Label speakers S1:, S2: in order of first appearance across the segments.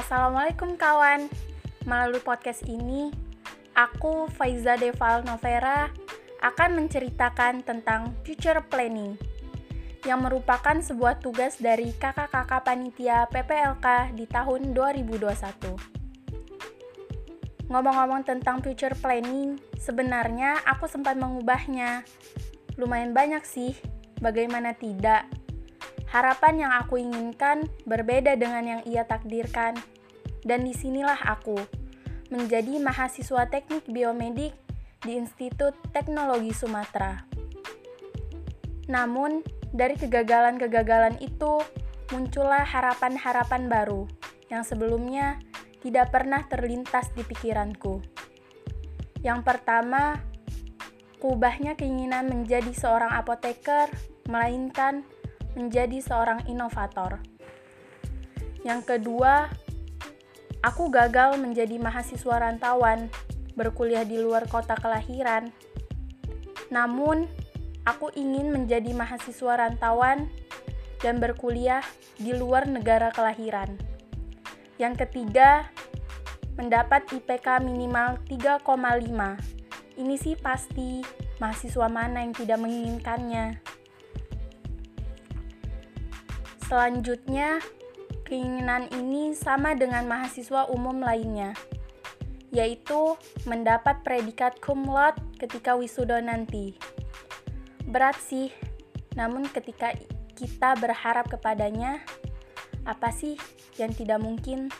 S1: Assalamualaikum kawan. Melalui podcast ini, aku Faiza Deval Novera akan menceritakan tentang future planning yang merupakan sebuah tugas dari kakak-kakak panitia PPLK di tahun 2021. Ngomong-ngomong tentang future planning, sebenarnya aku sempat mengubahnya. Lumayan banyak sih, bagaimana tidak? Harapan yang aku inginkan berbeda dengan yang ia takdirkan. Dan di sinilah aku, menjadi mahasiswa teknik biomedik di Institut Teknologi Sumatera. Namun, dari kegagalan-kegagalan itu, muncullah harapan-harapan baru yang sebelumnya tidak pernah terlintas di pikiranku. Yang pertama, kubahnya keinginan menjadi seorang apoteker, melainkan menjadi seorang inovator. Yang kedua, aku gagal menjadi mahasiswa rantauan, berkuliah di luar kota kelahiran. Namun, aku ingin menjadi mahasiswa rantauan dan berkuliah di luar negara kelahiran. Yang ketiga, mendapat IPK minimal 3,5. Ini sih pasti mahasiswa mana yang tidak menginginkannya. Selanjutnya, keinginan ini sama dengan mahasiswa umum lainnya, yaitu mendapat predikat cum laude ketika wisuda nanti. Berat sih, namun ketika kita berharap kepadanya, apa sih yang tidak mungkin?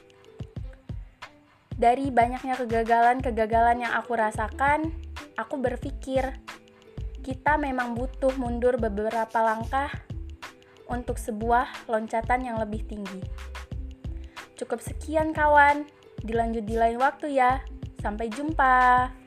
S1: Dari banyaknya kegagalan-kegagalan yang aku rasakan, aku berpikir kita memang butuh mundur beberapa langkah untuk sebuah loncatan yang lebih tinggi. Cukup sekian kawan, dilanjut di lain waktu ya. Sampai jumpa.